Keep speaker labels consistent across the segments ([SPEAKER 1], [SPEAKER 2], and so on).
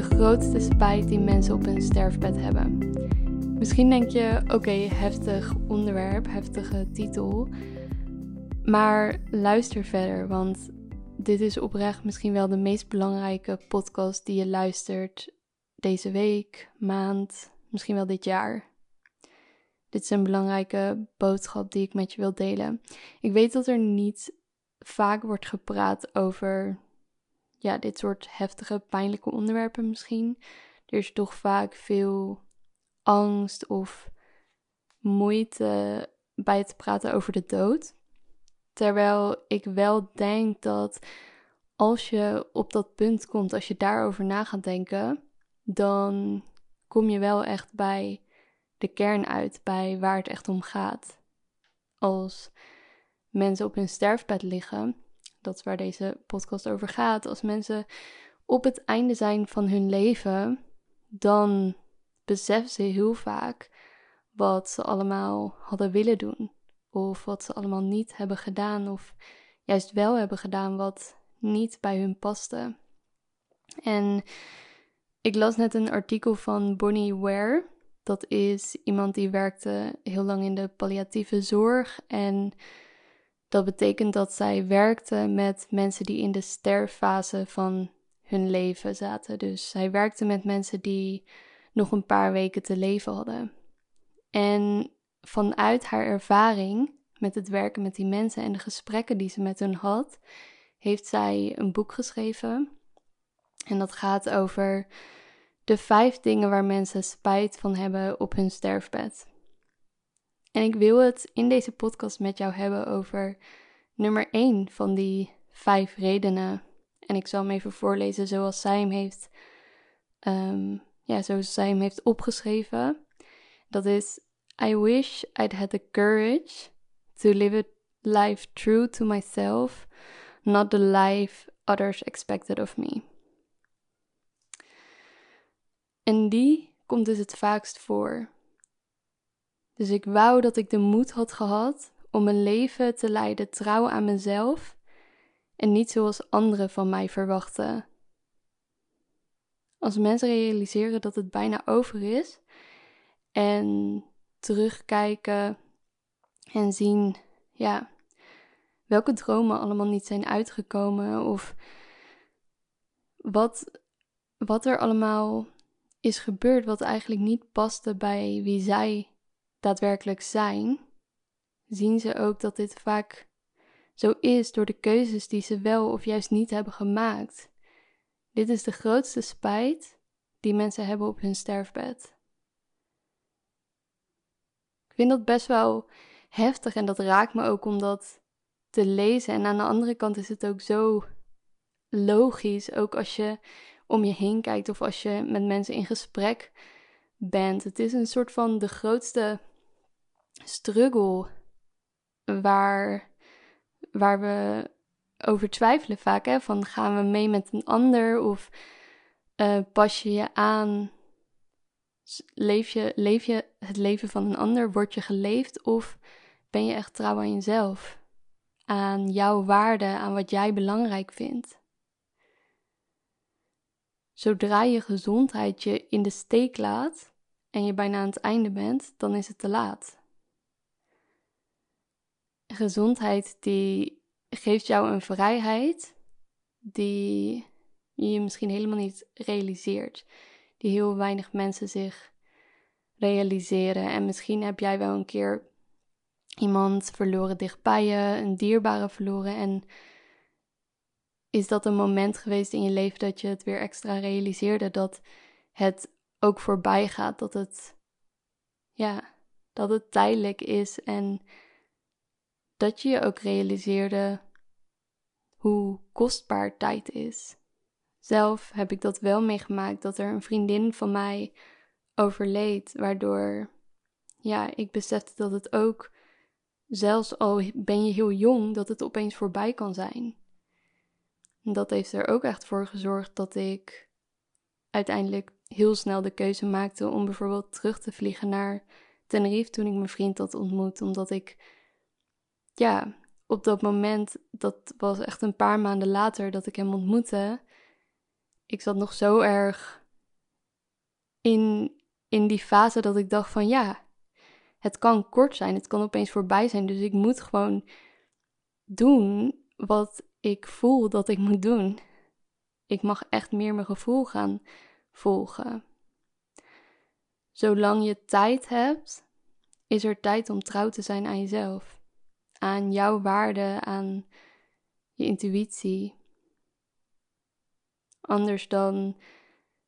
[SPEAKER 1] de grootste spijt die mensen op hun sterfbed hebben. Misschien denk je, oké, heftig onderwerp, heftige titel. Maar luister verder, want dit is oprecht misschien wel de meest belangrijke podcast die je luistert deze week, maand, misschien wel dit jaar. Dit is een belangrijke boodschap die ik met je wil delen. Ik weet dat er niet vaak wordt gepraat over ja, dit soort heftige, pijnlijke onderwerpen misschien. Er is toch vaak veel angst of moeite bij het praten over de dood. Terwijl ik wel denk dat als je op dat punt komt, als je daarover na gaat denken, dan kom je wel echt bij de kern uit, bij waar het echt om gaat. Als mensen op hun sterfbed liggen, dat is waar deze podcast over gaat. Als mensen op het einde zijn van hun leven, dan beseffen ze heel vaak wat ze allemaal hadden willen doen. Of wat ze allemaal niet hebben gedaan, of juist wel hebben gedaan wat niet bij hun paste. En ik las net een artikel van Bonnie Ware. Dat is iemand die werkte heel lang in de palliatieve zorg. En dat betekent dat zij werkte met mensen die in de sterffase van hun leven zaten. Dus zij werkte met mensen die nog een paar weken te leven hadden. En vanuit haar ervaring met het werken met die mensen en de gesprekken die ze met hun had, heeft zij een boek geschreven. En dat gaat over de vijf dingen waar mensen spijt van hebben op hun sterfbed. En ik wil het in deze podcast met jou hebben over nummer 1 van die vijf redenen. En ik zal hem even voorlezen zoals zij hem heeft, um, ja, zoals zij hem heeft opgeschreven. Dat is: I wish I'd had the courage to live a life true to myself, not the life others expected of me. En die komt dus het vaakst voor. Dus ik wou dat ik de moed had gehad om een leven te leiden trouw aan mezelf en niet zoals anderen van mij verwachten. Als mensen realiseren dat het bijna over is en terugkijken en zien, ja, welke dromen allemaal niet zijn uitgekomen of wat, wat er allemaal is gebeurd wat eigenlijk niet paste bij wie zij daadwerkelijk zijn, zien ze ook dat dit vaak zo is door de keuzes die ze wel of juist niet hebben gemaakt. Dit is de grootste spijt die mensen hebben op hun sterfbed. Ik vind dat best wel heftig en dat raakt me ook om dat te lezen. En aan de andere kant is het ook zo logisch, ook als je om je heen kijkt of als je met mensen in gesprek bent. Het is een soort van de grootste struggle waar, waar we over twijfelen vaak. Hè? Van gaan we mee met een ander of uh, pas je je aan? Leef je, leef je het leven van een ander? Word je geleefd of ben je echt trouw aan jezelf? Aan jouw waarde, aan wat jij belangrijk vindt. Zodra je gezondheid je in de steek laat en je bijna aan het einde bent, dan is het te laat gezondheid die geeft jou een vrijheid die je misschien helemaal niet realiseert. Die heel weinig mensen zich realiseren. En misschien heb jij wel een keer iemand verloren dichtbij je, een dierbare verloren. En is dat een moment geweest in je leven dat je het weer extra realiseerde dat het ook voorbij gaat, dat het ja, dat het tijdelijk is en dat je je ook realiseerde hoe kostbaar tijd is. Zelf heb ik dat wel meegemaakt dat er een vriendin van mij overleed, waardoor ja, ik besefte dat het ook, zelfs al ben je heel jong, dat het opeens voorbij kan zijn. Dat heeft er ook echt voor gezorgd dat ik uiteindelijk heel snel de keuze maakte om bijvoorbeeld terug te vliegen naar Tenerife toen ik mijn vriend had ontmoet, omdat ik ja, op dat moment, dat was echt een paar maanden later dat ik hem ontmoette. Ik zat nog zo erg in, in die fase dat ik dacht van ja, het kan kort zijn, het kan opeens voorbij zijn. Dus ik moet gewoon doen wat ik voel dat ik moet doen. Ik mag echt meer mijn gevoel gaan volgen. Zolang je tijd hebt, is er tijd om trouw te zijn aan jezelf. Aan jouw waarde, aan je intuïtie. Anders dan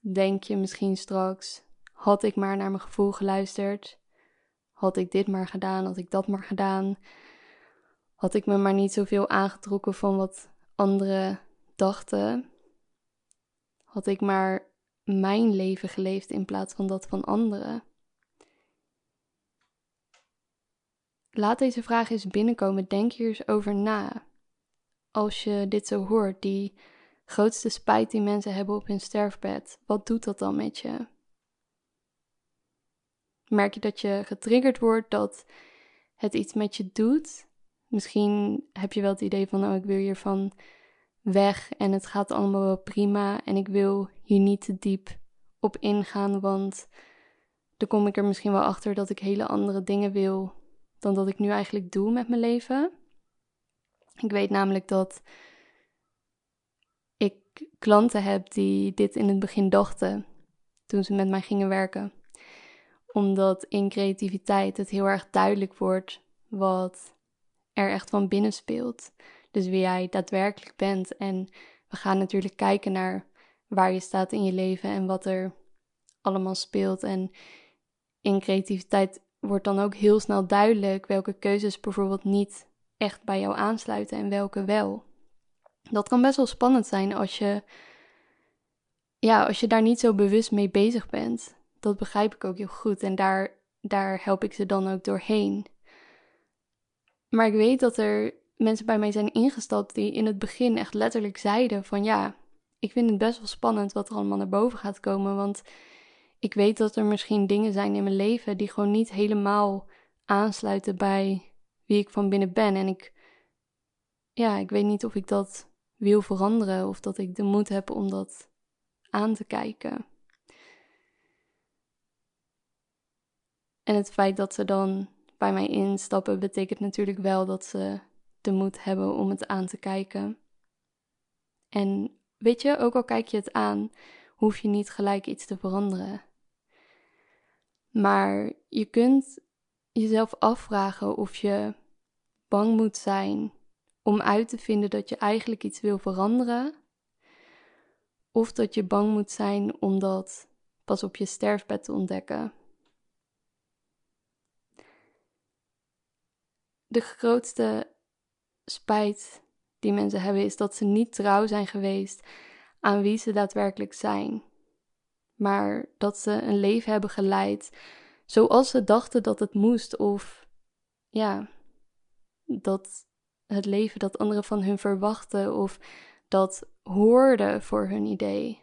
[SPEAKER 1] denk je misschien straks: had ik maar naar mijn gevoel geluisterd? Had ik dit maar gedaan? Had ik dat maar gedaan? Had ik me maar niet zoveel aangetrokken van wat anderen dachten? Had ik maar mijn leven geleefd in plaats van dat van anderen? Laat deze vraag eens binnenkomen. Denk hier eens over na. Als je dit zo hoort, die grootste spijt die mensen hebben op hun sterfbed, wat doet dat dan met je? Merk je dat je getriggerd wordt, dat het iets met je doet? Misschien heb je wel het idee van, oh, ik wil hiervan weg en het gaat allemaal wel prima en ik wil hier niet te diep op ingaan, want dan kom ik er misschien wel achter dat ik hele andere dingen wil dan dat ik nu eigenlijk doe met mijn leven. Ik weet namelijk dat ik klanten heb die dit in het begin dachten toen ze met mij gingen werken. Omdat in creativiteit het heel erg duidelijk wordt wat er echt van binnen speelt. Dus wie jij daadwerkelijk bent. En we gaan natuurlijk kijken naar waar je staat in je leven en wat er allemaal speelt. En in creativiteit wordt dan ook heel snel duidelijk welke keuzes bijvoorbeeld niet echt bij jou aansluiten en welke wel. Dat kan best wel spannend zijn als je, ja, als je daar niet zo bewust mee bezig bent. Dat begrijp ik ook heel goed en daar, daar help ik ze dan ook doorheen. Maar ik weet dat er mensen bij mij zijn ingestapt die in het begin echt letterlijk zeiden van ja, ik vind het best wel spannend wat er allemaal naar boven gaat komen, want ik weet dat er misschien dingen zijn in mijn leven die gewoon niet helemaal aansluiten bij wie ik van binnen ben. En ik, ja, ik weet niet of ik dat wil veranderen of dat ik de moed heb om dat aan te kijken. En het feit dat ze dan bij mij instappen, betekent natuurlijk wel dat ze de moed hebben om het aan te kijken. En weet je, ook al kijk je het aan, hoef je niet gelijk iets te veranderen. Maar je kunt jezelf afvragen of je bang moet zijn om uit te vinden dat je eigenlijk iets wil veranderen. Of dat je bang moet zijn om dat pas op je sterfbed te ontdekken. De grootste spijt die mensen hebben is dat ze niet trouw zijn geweest aan wie ze daadwerkelijk zijn maar dat ze een leven hebben geleid zoals ze dachten dat het moest, of ja, dat het leven dat anderen van hun verwachten, of dat hoorde voor hun idee.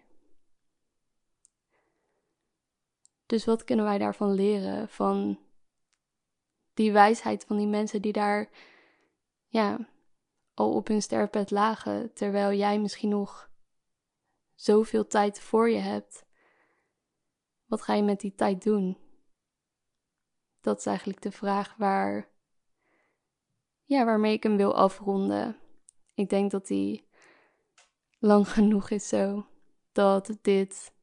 [SPEAKER 1] Dus wat kunnen wij daarvan leren? Van die wijsheid van die mensen die daar, ja, al op hun sterfbed lagen, terwijl jij misschien nog zoveel tijd voor je hebt. Wat ga je met die tijd doen? Dat is eigenlijk de vraag waar, ja, waarmee ik hem wil afronden. Ik denk dat die lang genoeg is zo. Dat dit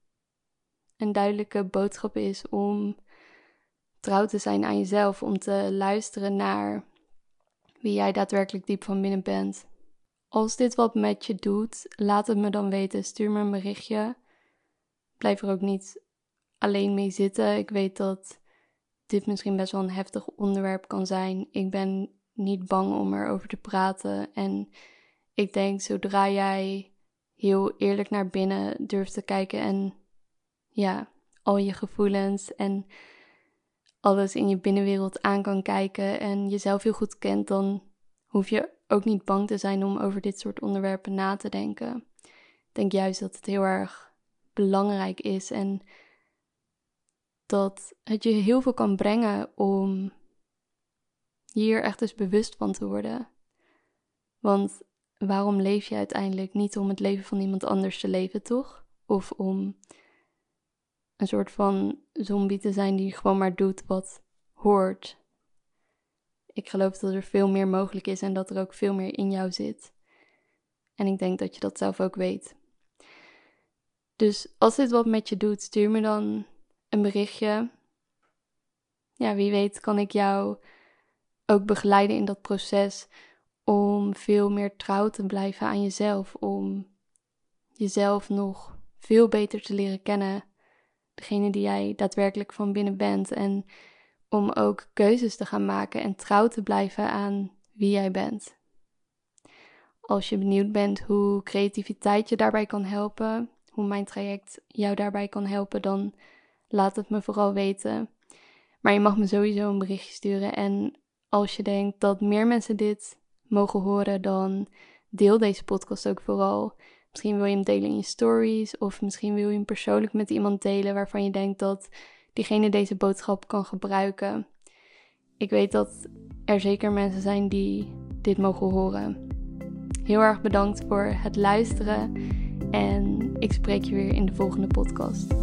[SPEAKER 1] een duidelijke boodschap is om trouw te zijn aan jezelf. Om te luisteren naar wie jij daadwerkelijk diep van binnen bent. Als dit wat met je doet, laat het me dan weten. Stuur me een berichtje. Blijf er ook niet alleen mee zitten. Ik weet dat dit misschien best wel een heftig onderwerp kan zijn. Ik ben niet bang om erover te praten. En ik denk zodra jij heel eerlijk naar binnen durft te kijken en ja, al je gevoelens en alles in je binnenwereld aan kan kijken en jezelf heel goed kent, dan hoef je ook niet bang te zijn om over dit soort onderwerpen na te denken. Ik denk juist dat het heel erg belangrijk is en dat het je heel veel kan brengen om hier echt eens bewust van te worden. Want waarom leef je uiteindelijk niet om het leven van iemand anders te leven, toch? Of om een soort van zombie te zijn die gewoon maar doet wat hoort. Ik geloof dat er veel meer mogelijk is en dat er ook veel meer in jou zit. En ik denk dat je dat zelf ook weet. Dus als dit wat met je doet, stuur me dan een berichtje. Ja, wie weet kan ik jou ook begeleiden in dat proces om veel meer trouw te blijven aan jezelf, om jezelf nog veel beter te leren kennen, degene die jij daadwerkelijk van binnen bent en om ook keuzes te gaan maken en trouw te blijven aan wie jij bent. Als je benieuwd bent hoe creativiteit je daarbij kan helpen, hoe mijn traject jou daarbij kan helpen, dan laat het me vooral weten. Maar je mag me sowieso een berichtje sturen. En als je denkt dat meer mensen dit mogen horen, dan deel deze podcast ook vooral. Misschien wil je hem delen in je stories, of misschien wil je hem persoonlijk met iemand delen waarvan je denkt dat diegene deze boodschap kan gebruiken. Ik weet dat er zeker mensen zijn die dit mogen horen. Heel erg bedankt voor het luisteren en ik spreek je weer in de volgende podcast.